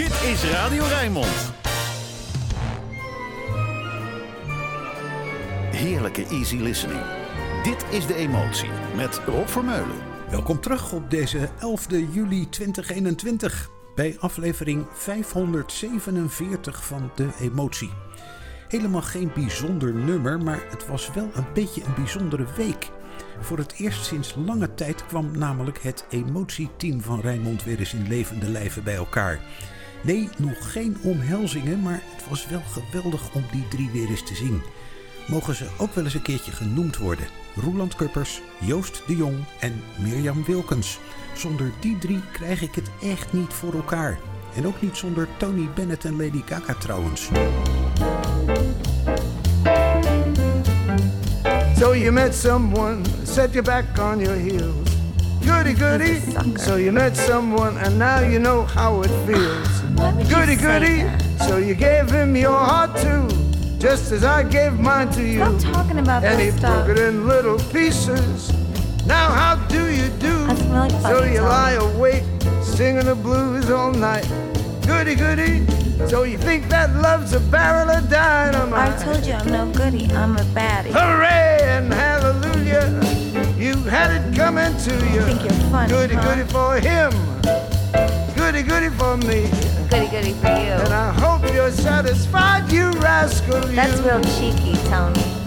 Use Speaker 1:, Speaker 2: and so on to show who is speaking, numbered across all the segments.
Speaker 1: Dit is Radio Rijnmond. Heerlijke easy listening. Dit is De Emotie met Rob Vermeulen.
Speaker 2: Welkom terug op deze 11 juli 2021 bij aflevering 547 van De Emotie. Helemaal geen bijzonder nummer, maar het was wel een beetje een bijzondere week. Voor het eerst sinds lange tijd kwam namelijk het emotieteam van Rijnmond weer eens in levende lijven bij elkaar. Nee, nog geen omhelzingen, maar het was wel geweldig om die drie weer eens te zien. Mogen ze ook wel eens een keertje genoemd worden. Roeland Kuppers, Joost de Jong en Mirjam Wilkens. Zonder die drie krijg ik het echt niet voor elkaar. En ook niet zonder Tony Bennett en Lady Gaga trouwens.
Speaker 3: So you met someone, set you back on your heels. Goody goody. So you met someone and now you know how it feels. Goody goody. So you gave him your heart too, just as I gave mine to you.
Speaker 4: Stop talking about
Speaker 3: and he
Speaker 4: this stuff.
Speaker 3: broke it in little pieces. Now how do you do?
Speaker 4: Really
Speaker 3: so you lie awake, singing the blues all night. Goody goody. So you think that love's a barrel of dynamite?
Speaker 4: I told you I'm no goody. I'm a baddie.
Speaker 3: Hooray and hallelujah. You had it coming to you.
Speaker 4: I think you're funny,
Speaker 3: Goody
Speaker 4: huh?
Speaker 3: goody for him. Goody goody for me.
Speaker 4: Goody goody for you.
Speaker 3: And I hope you're satisfied, you rascal. You.
Speaker 4: That's real cheeky, Tony.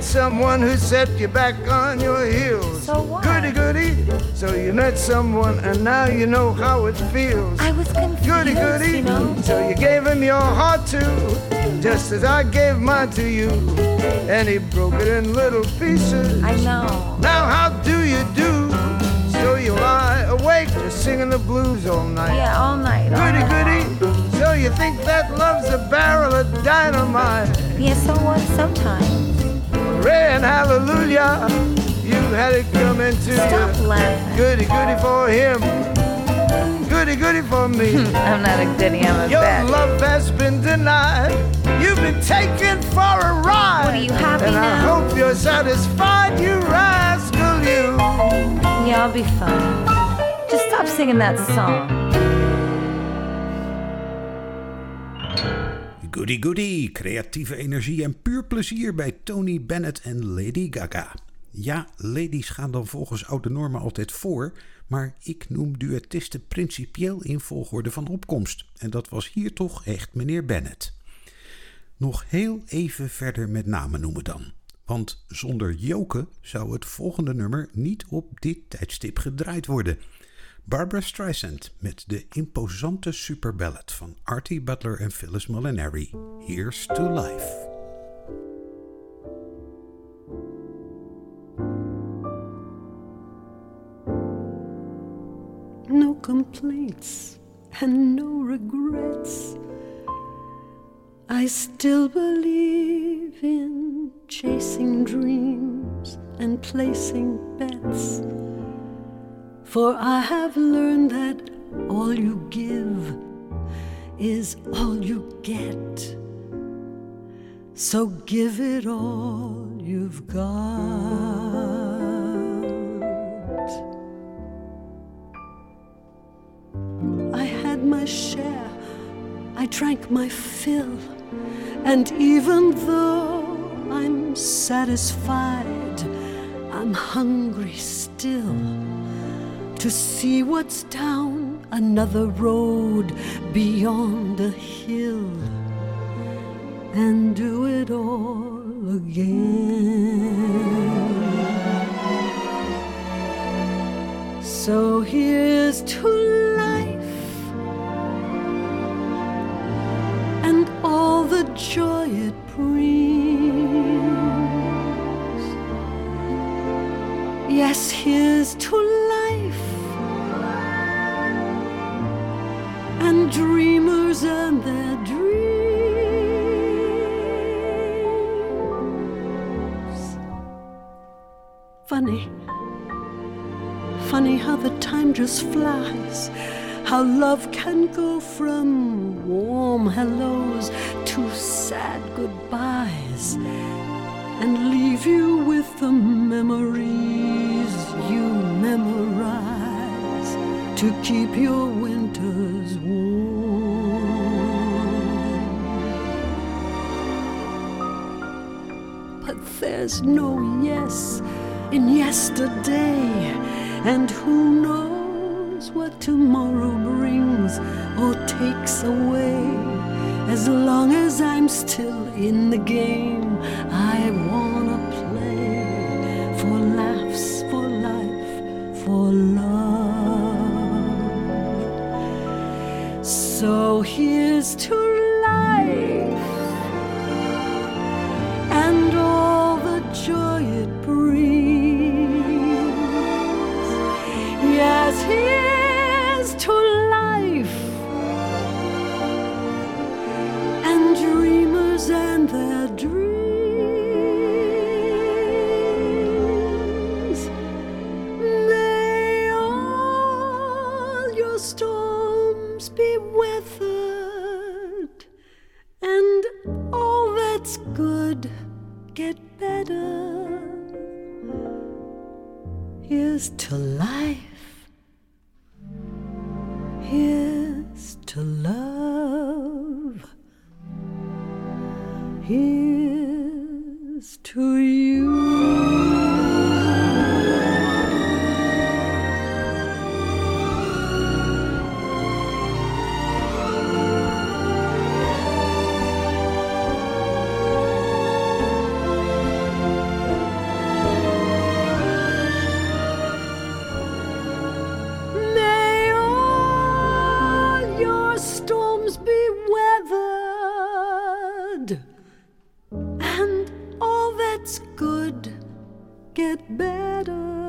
Speaker 3: Met someone who set you back on your heels.
Speaker 4: So what?
Speaker 3: Goody goody. So you met someone and now you know how it feels.
Speaker 4: I was confused,
Speaker 3: Goody goody.
Speaker 4: you know.
Speaker 3: So you gave him your heart too, just as I gave mine to you. And he broke it in little pieces.
Speaker 4: I know.
Speaker 3: Now how do you do? So you lie awake just singing the blues all night.
Speaker 4: Yeah, all night. all
Speaker 3: Goody
Speaker 4: night.
Speaker 3: goody. So you think that love's a barrel of dynamite?
Speaker 4: Yeah, so what? Sometimes.
Speaker 3: And hallelujah. You had it coming to
Speaker 4: Stop
Speaker 3: you.
Speaker 4: laughing.
Speaker 3: Goody goody for him. Goody goody for me.
Speaker 4: I'm not a goody. I'm a
Speaker 3: Your
Speaker 4: baddie.
Speaker 3: love has been denied. You've been taken for a ride.
Speaker 4: What, are you happy
Speaker 3: and I hope you're satisfied, you rascal, you.
Speaker 4: Yeah, I'll be fine. Just stop singing that song.
Speaker 2: Goody goody, creatieve energie en puur plezier bij Tony Bennett en Lady Gaga. Ja, ladies gaan dan volgens oude normen altijd voor, maar ik noem duettisten principieel in volgorde van opkomst. En dat was hier toch echt meneer Bennett. Nog heel even verder met namen noemen dan. Want zonder Joke zou het volgende nummer niet op dit tijdstip gedraaid worden. Barbra Streisand met de imposante superballad van Artie Butler en Phyllis Molinary. Here's to Life.
Speaker 5: no complaints and no regrets. I still believe in chasing dreams and placing bets. For I have learned that all you give is all you get. So give it all you've got. I had my share, I drank my fill, and even though I'm satisfied, I'm hungry still to see what's down another road beyond a hill and do it all again. So here's to life and all the joy and their dreams. Funny, funny how the time just flies. How love can go from warm hellos to sad goodbyes and leave you with the memories you memorize to keep your. There's no yes in yesterday, and who knows what tomorrow brings or takes away. As long as I'm still in the game, I wanna play for laughs, for life, for love. So here's to good get better.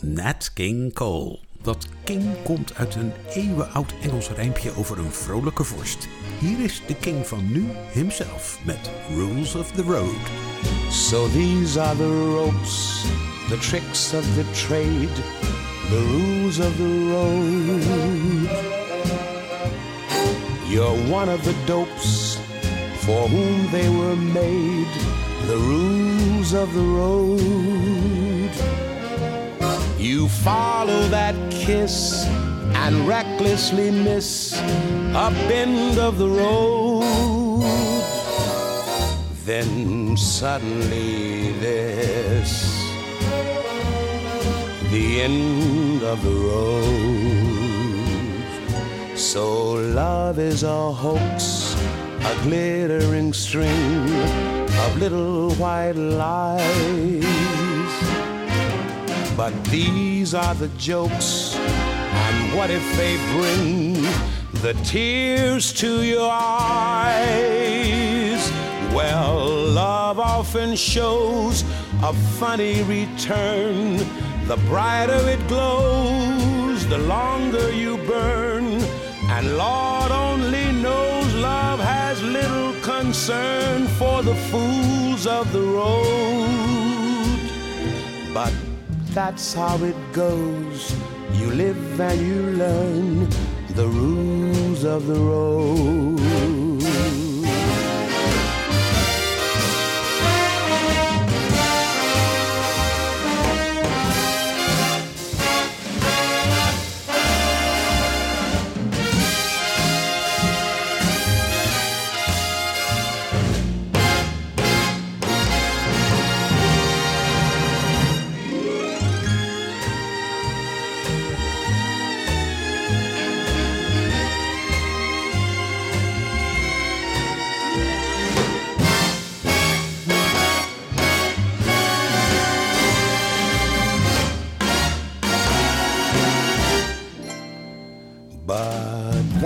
Speaker 2: Nat King Cole. Dat king komt uit een eeuwenoud Engels rijmpje over een vrolijke vorst. Hier is de king van nu himself met Rules of the Road.
Speaker 6: So these are the ropes, the tricks of the trade, the rules of the road. You're one of the dopes for whom they were made, the rules of the road. You follow that kiss and recklessly miss a bend of the road. Then suddenly this, the end of the road. So love is a hoax, a glittering string of little white lies. But these are the jokes, and what if they bring the tears to your eyes? Well, love often shows a funny return. The brighter it glows, the longer you burn. And Lord only knows love has little concern for the fools of the road. But that's how it goes. You live and you learn the rules of the road.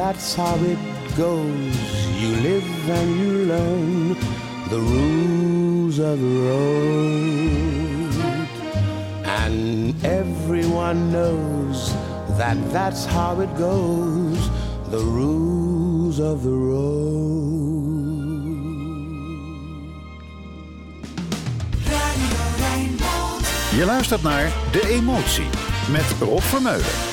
Speaker 6: That's how it goes. You live and you learn the rules of the road. And everyone knows that that's how it goes. The rules of the road.
Speaker 1: Je luistert naar De Emotie met Rob Vermeulen.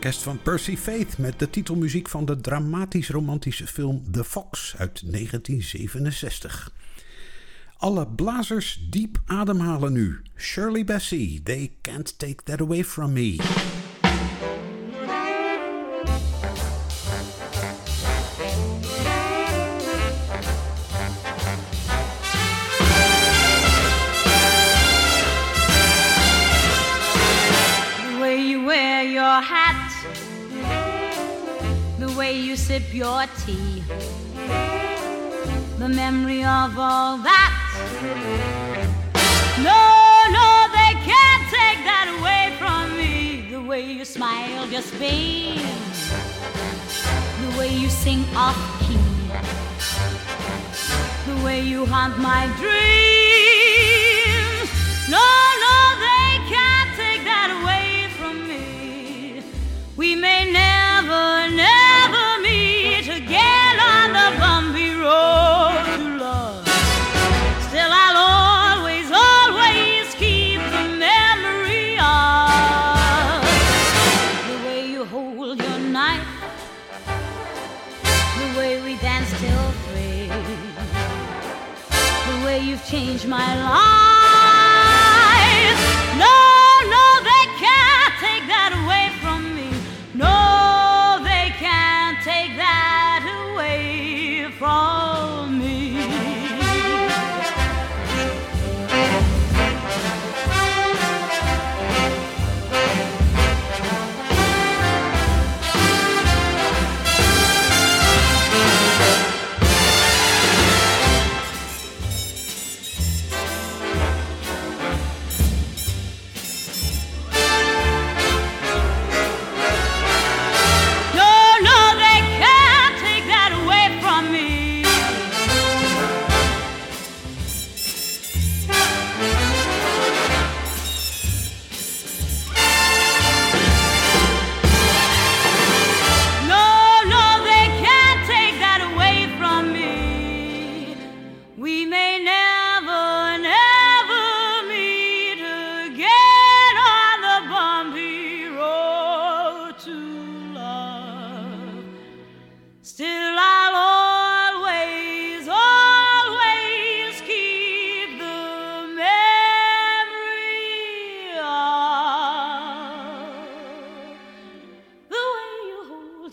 Speaker 2: Orkest van Percy Faith met de titelmuziek van de dramatisch-romantische film The Fox uit 1967. Alle blazers diep ademhalen nu. Shirley Bassey, They Can't Take That Away From Me.
Speaker 7: You sip your tea. The memory of all that. No, no, they can't take that away from me. The way you smile just beams. The way you sing off key. The way you haunt my dreams. No, no,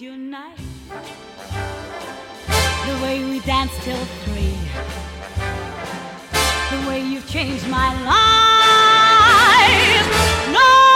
Speaker 7: your the way we danced till three, the way you've changed my life. No,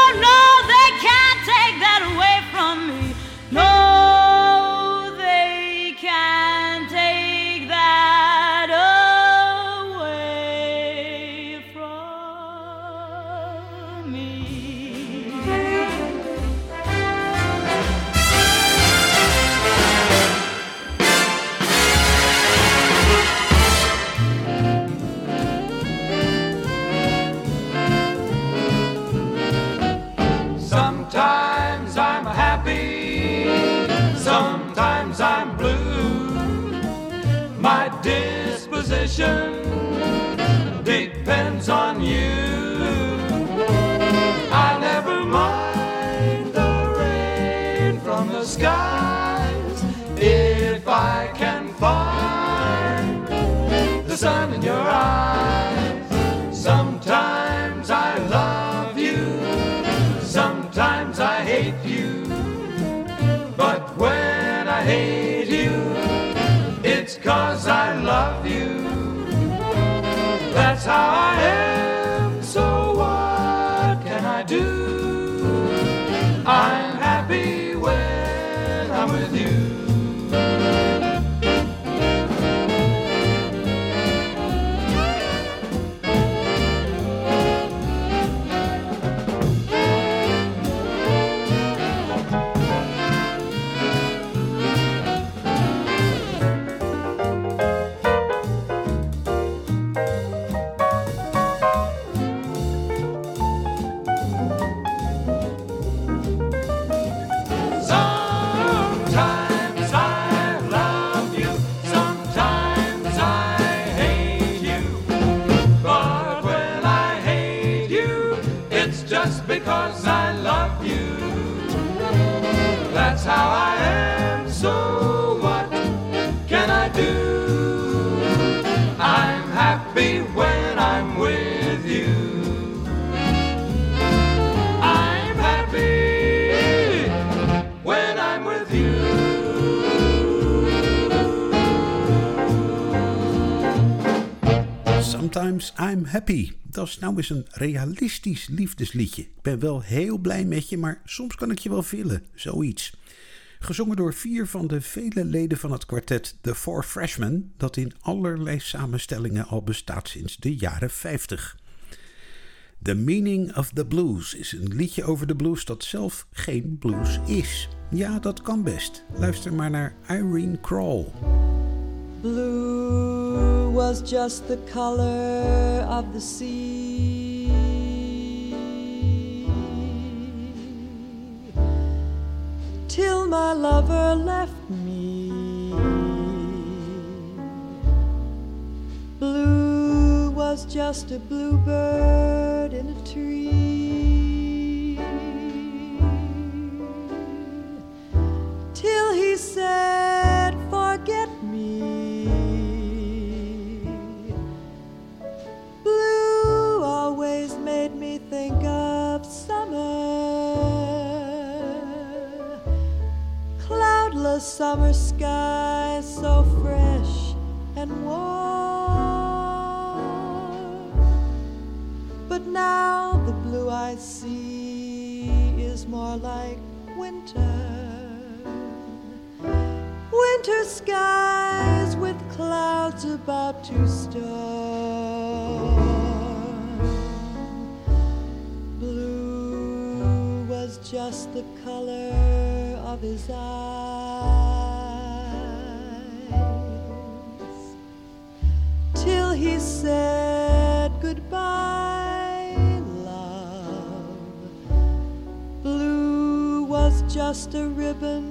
Speaker 8: how I am, so what can I do? I'm
Speaker 2: is een realistisch liefdesliedje. Ik ben wel heel blij met je, maar soms kan ik je wel villen. Zoiets. Gezongen door vier van de vele leden van het kwartet The Four Freshmen, dat in allerlei samenstellingen al bestaat sinds de jaren 50. The Meaning of the Blues is een liedje over de blues dat zelf geen blues is. Ja, dat kan best. Luister maar naar Irene Kroll.
Speaker 9: Blue was just the color of the sea. Till my lover left me. Blue was just a bluebird in a tree. Till he said, Forget me. More like winter. Winter skies with clouds about to storm. Blue was just the color of his eyes. Just a ribbon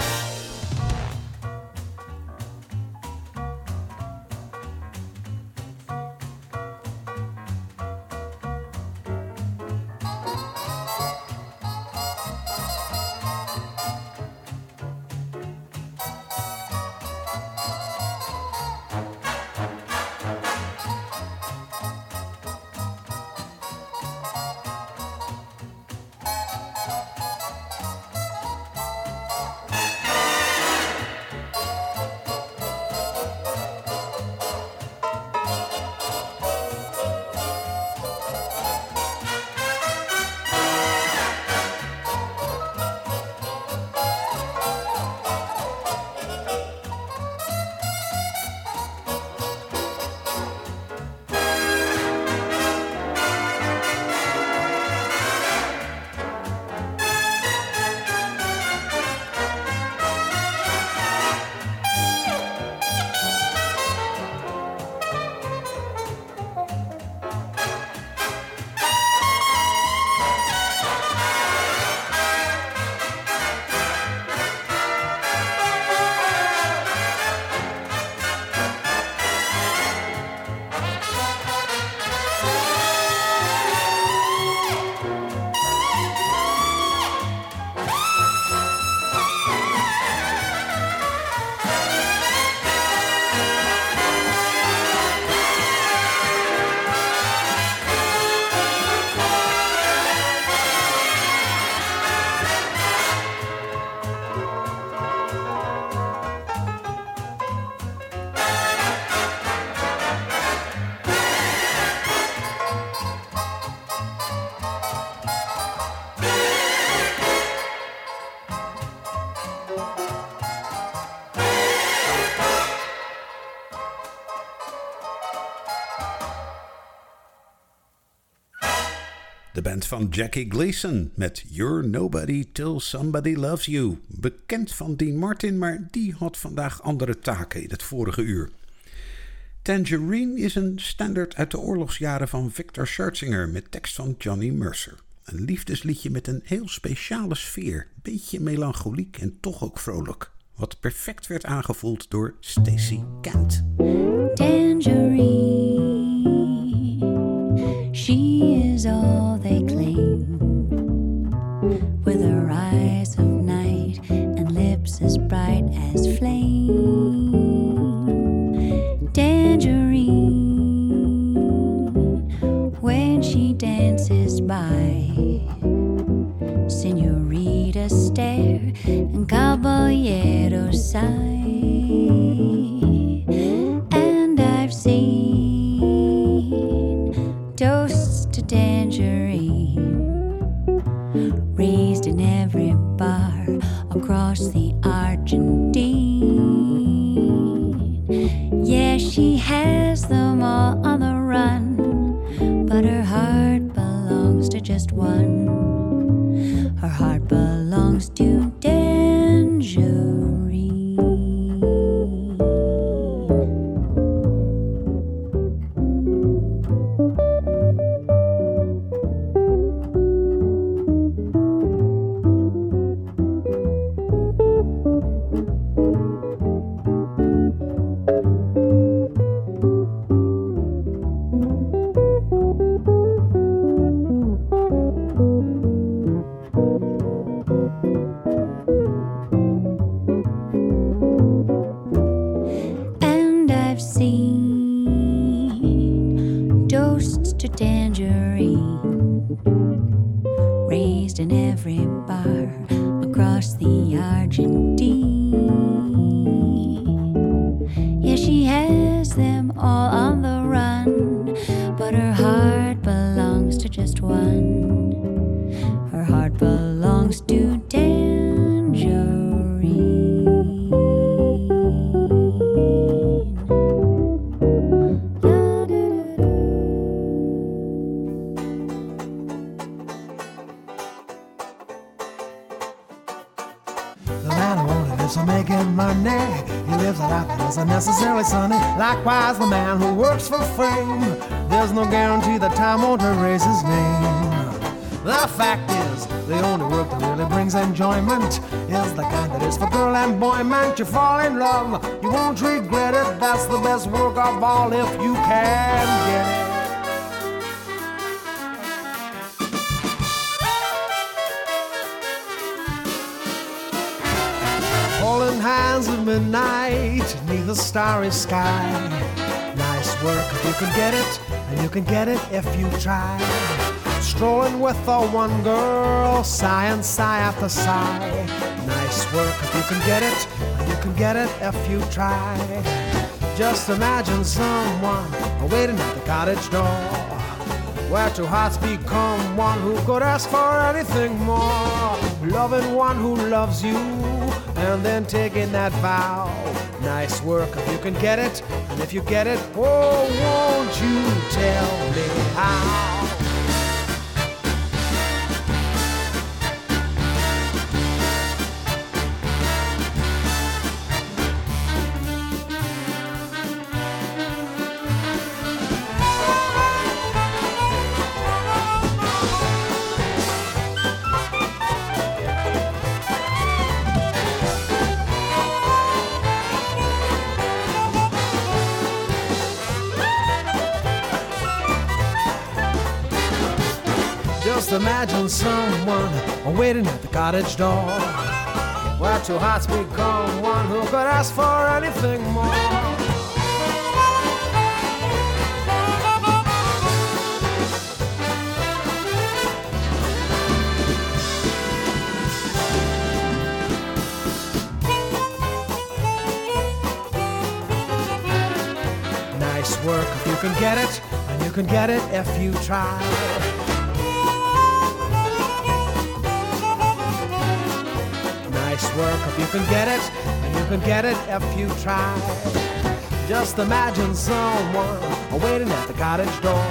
Speaker 2: Jackie Gleason met You're Nobody Till Somebody Loves You. Bekend van Dean Martin, maar die had vandaag andere taken in het vorige uur. Tangerine is een standaard uit de oorlogsjaren van Victor Scherzinger met tekst van Johnny Mercer. Een liefdesliedje met een heel speciale sfeer, beetje melancholiek en toch ook vrolijk. Wat perfect werd aangevoeld door Stacy Kent.
Speaker 10: Tangerine, Tangerine, when she dances by, senorita stare and caballero sigh. She has them all on the run,
Speaker 11: if you can get it. hands of midnight neath a starry sky. Nice work if you can get it, and you can get it if you try. Strolling with the one girl, sigh and sigh after sigh. Nice work if you can get it, and you can get it if you try. Just imagine someone waiting at the cottage door, where two hearts become one who could ask for anything more. Loving one who loves you and then taking that vow. Nice work if you can get it, and if you get it, oh, won't you tell me how? Someone waiting at the cottage door. Where two hearts become one who could ask for anything more. Nice work if you can get it, and you can get it if you try. Work if you can get it, and you can get it if you try. Just imagine someone waiting at the cottage door,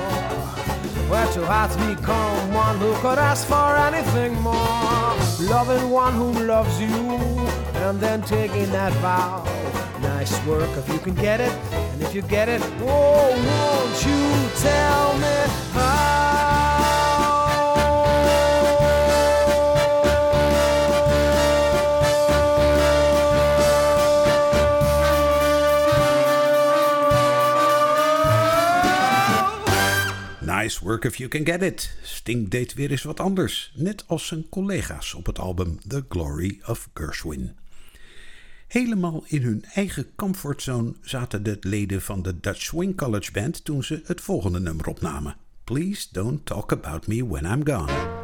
Speaker 11: where two hearts become one who could ask for anything more. Loving one who loves you, and then taking that vow. Nice work if you can get it, and if you get it, oh, won't you tell me how?
Speaker 2: Work if you can get it. Sting deed weer eens wat anders, net als zijn collega's op het album The Glory of Gershwin. Helemaal in hun eigen comfortzone zaten de leden van de Dutch Swing College Band toen ze het volgende nummer opnamen. Please don't talk about me when I'm gone.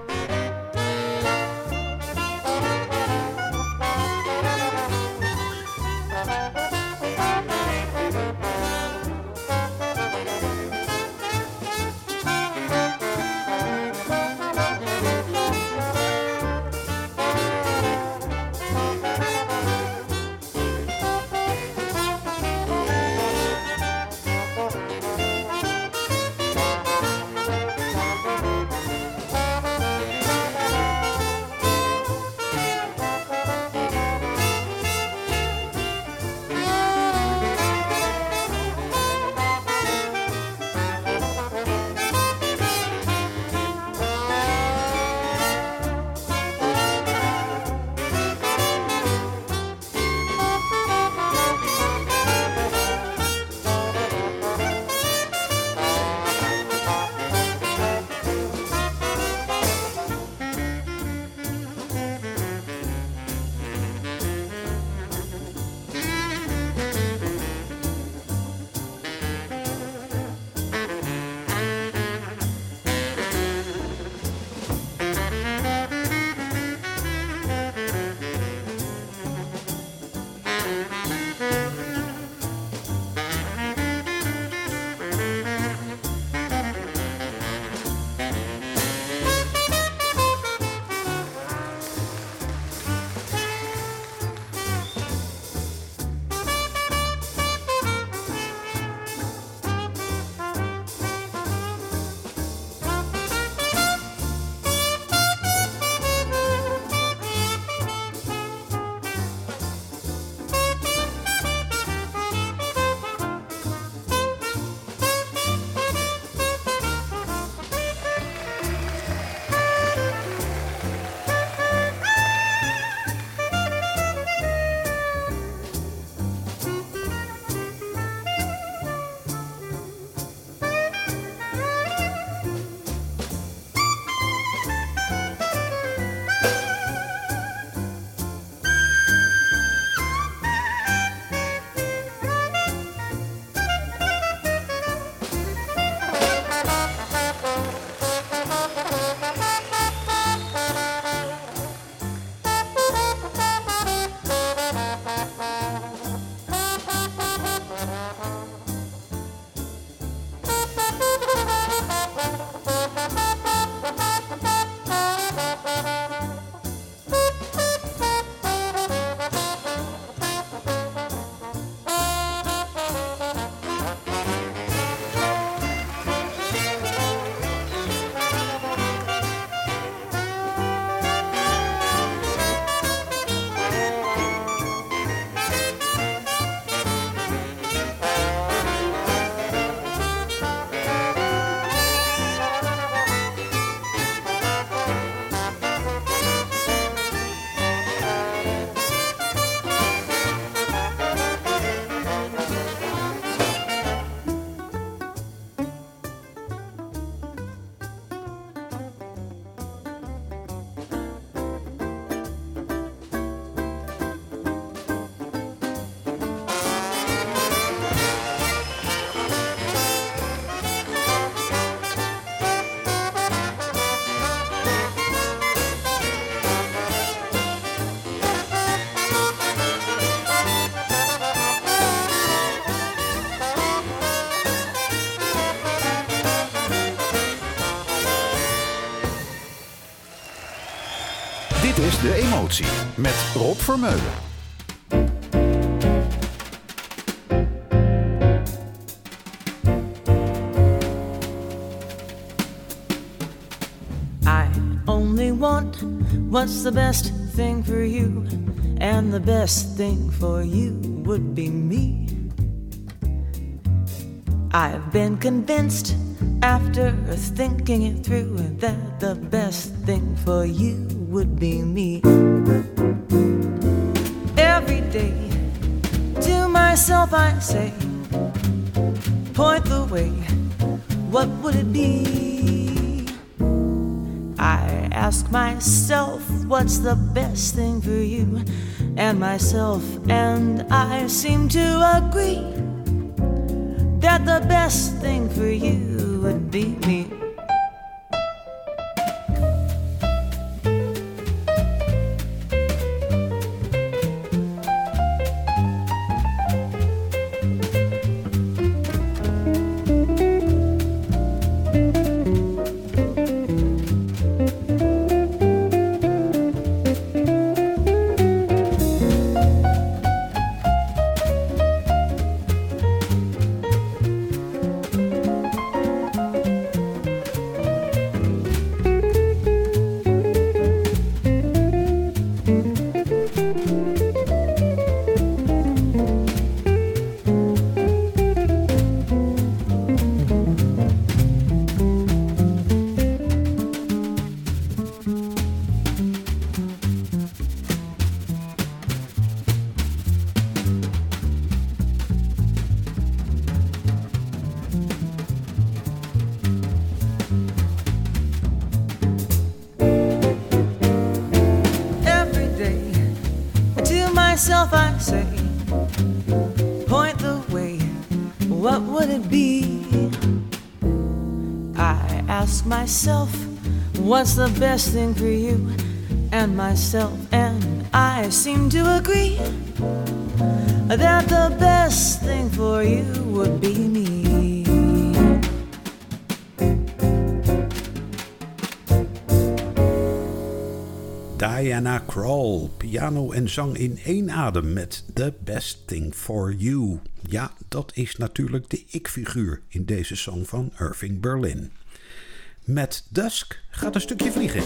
Speaker 7: I only want what's the best thing for you, and the best thing for you would be me. I've been convinced after thinking it through that the best thing for you would be me. Day to myself I say, point the way, what would it be? I ask myself, what's the best thing for you and myself, and I seem to agree that the best thing for you would be me. The best thing for you and myself, and I seem to agree that the best thing for you would be me.
Speaker 2: Diana Krall, piano en zang in één adem met The Best Thing for You. Ja, dat is natuurlijk de ik-figuur in deze song van Irving Berlin. Met Dusk gaat een stukje vliegen.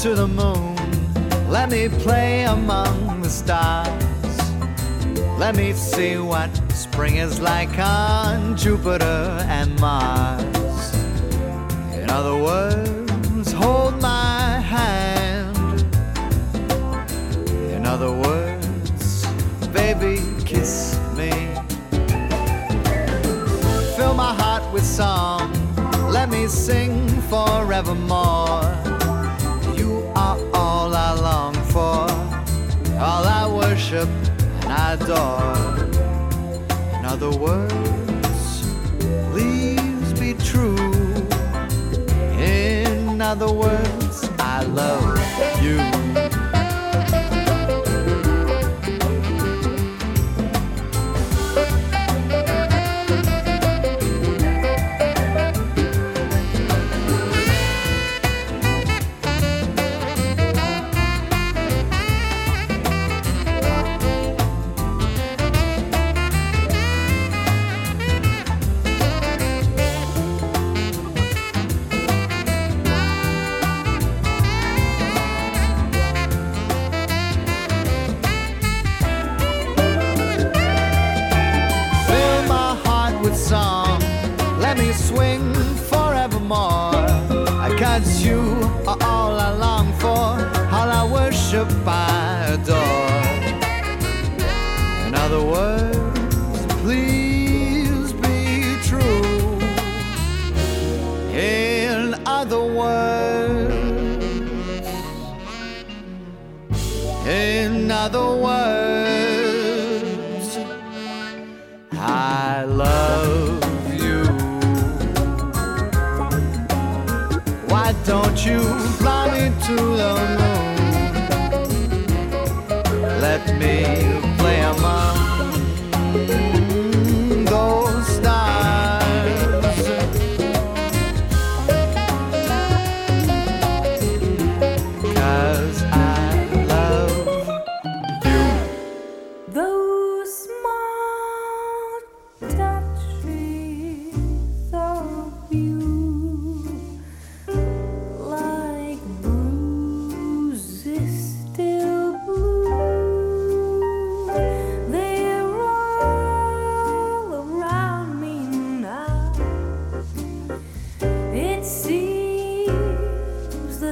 Speaker 12: To the moon, let me play among the stars. Let me see what spring is like on Jupiter and Mars. In other words, hold my hand. In other words, baby, kiss me. Fill my heart with song, let me sing forevermore. Worship and adore. In other words, please be true. In other words, I love you.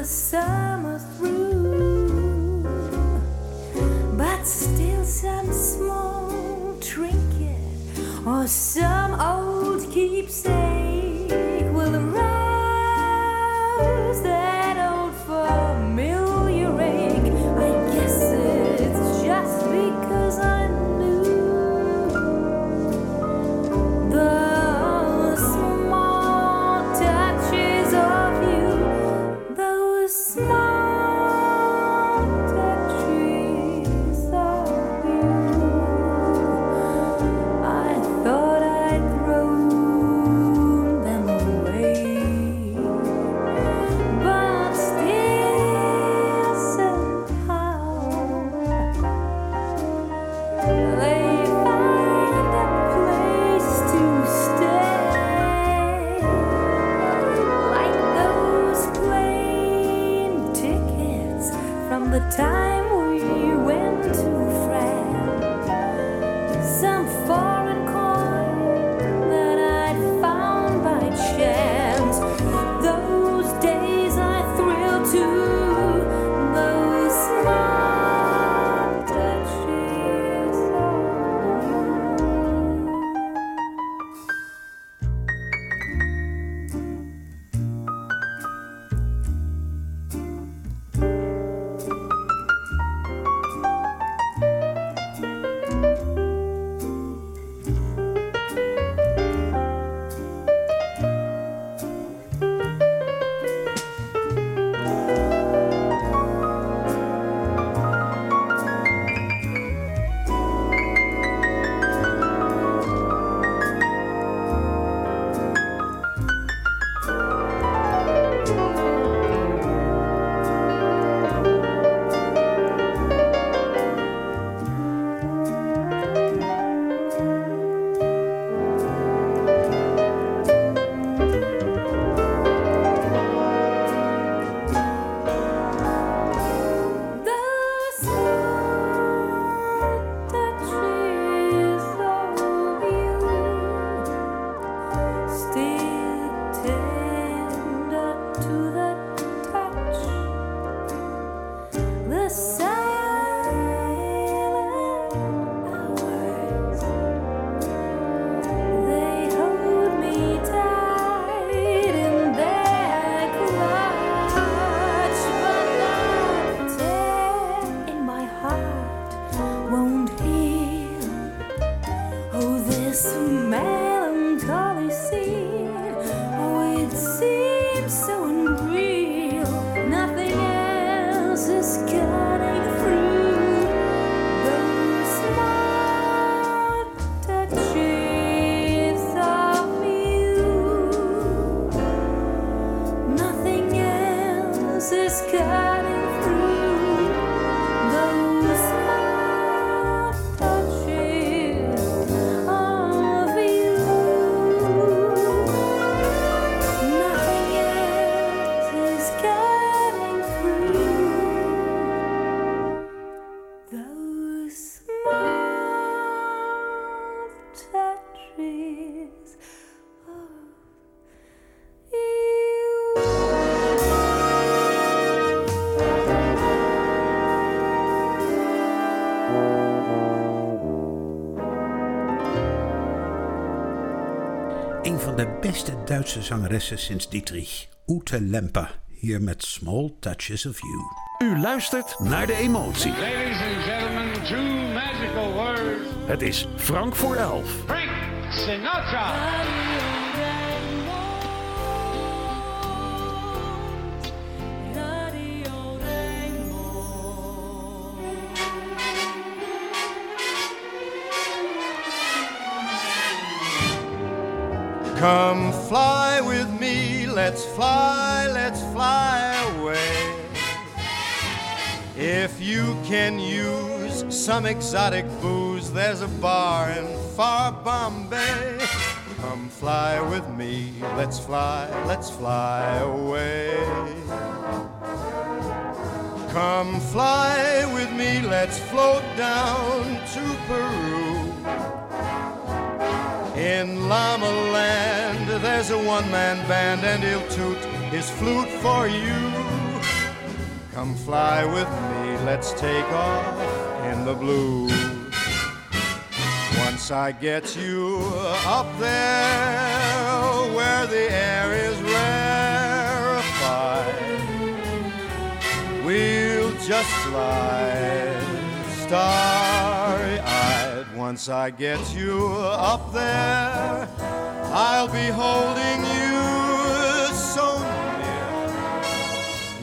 Speaker 13: summer through, but still some small trinket or
Speaker 14: some old keepsake. Beste Duitse zangeressen sinds Dietrich, Ute Lemper, hier met Small Touches of You.
Speaker 1: U luistert naar de emotie.
Speaker 15: Ladies and gentlemen, two magical words.
Speaker 1: Het is Frank voor elf.
Speaker 15: Frank Sinatra.
Speaker 16: Fly with me, let's fly, let's fly away. If you can use some exotic booze, there's a bar in far Bombay. Come fly with me, let's fly, let's fly away. Come fly with me, let's float down to Peru. In Llama Land, there's a one man band, and he'll toot his flute for you. Come fly with me, let's take off in the blue. Once I get you up there where the air is rarefied, we'll just fly eyed. Once I get you up there, I'll be holding you so near.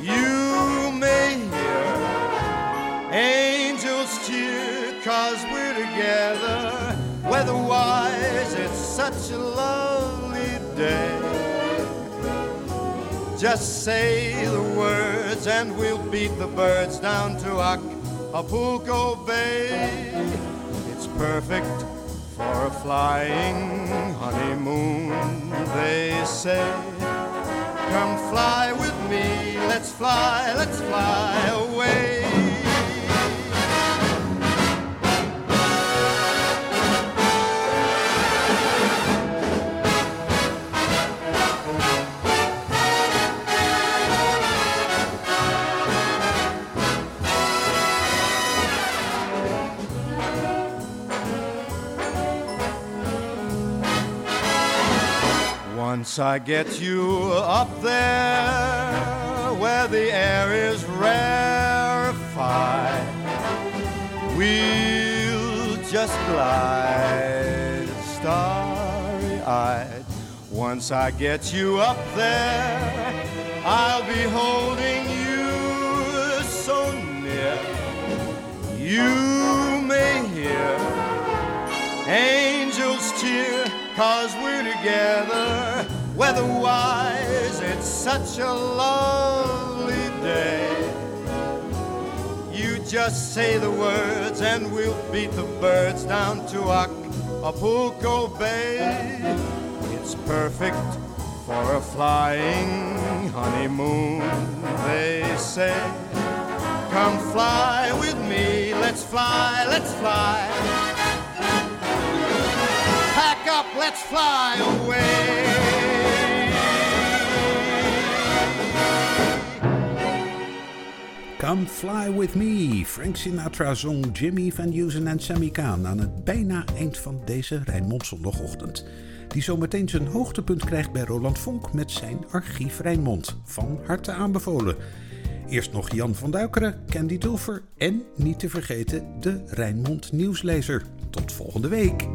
Speaker 16: You may hear angels cheer, cause we're together. Weatherwise, it's such a lovely day. Just say the words and we'll beat the birds down to Acapulco Bay. Perfect for a flying honeymoon, they say. Come fly with me, let's fly, let's fly away. Once I get you up there where the air is rarefied, we'll just glide starry eyed. Once I get you up there, I'll be holding you so near. You may hear angels cheer, cause we're together. Weatherwise, it's such a lovely day. You just say the words, and we'll beat the birds down to Acapulco Bay. It's perfect for a flying honeymoon, they say. Come fly with me, let's fly, let's fly. Let's fly away.
Speaker 2: Come Fly With Me. Frank Sinatra zong Jimmy Van Heusen en Sammy Kaan aan het bijna eind van deze Rijnmond zondagochtend. Die zometeen zijn hoogtepunt krijgt bij Roland Vonk met zijn archief Rijnmond. Van harte aanbevolen. Eerst nog Jan van Duikeren, Candy Dulfer en niet te vergeten de Rijnmond nieuwslezer. Tot volgende week.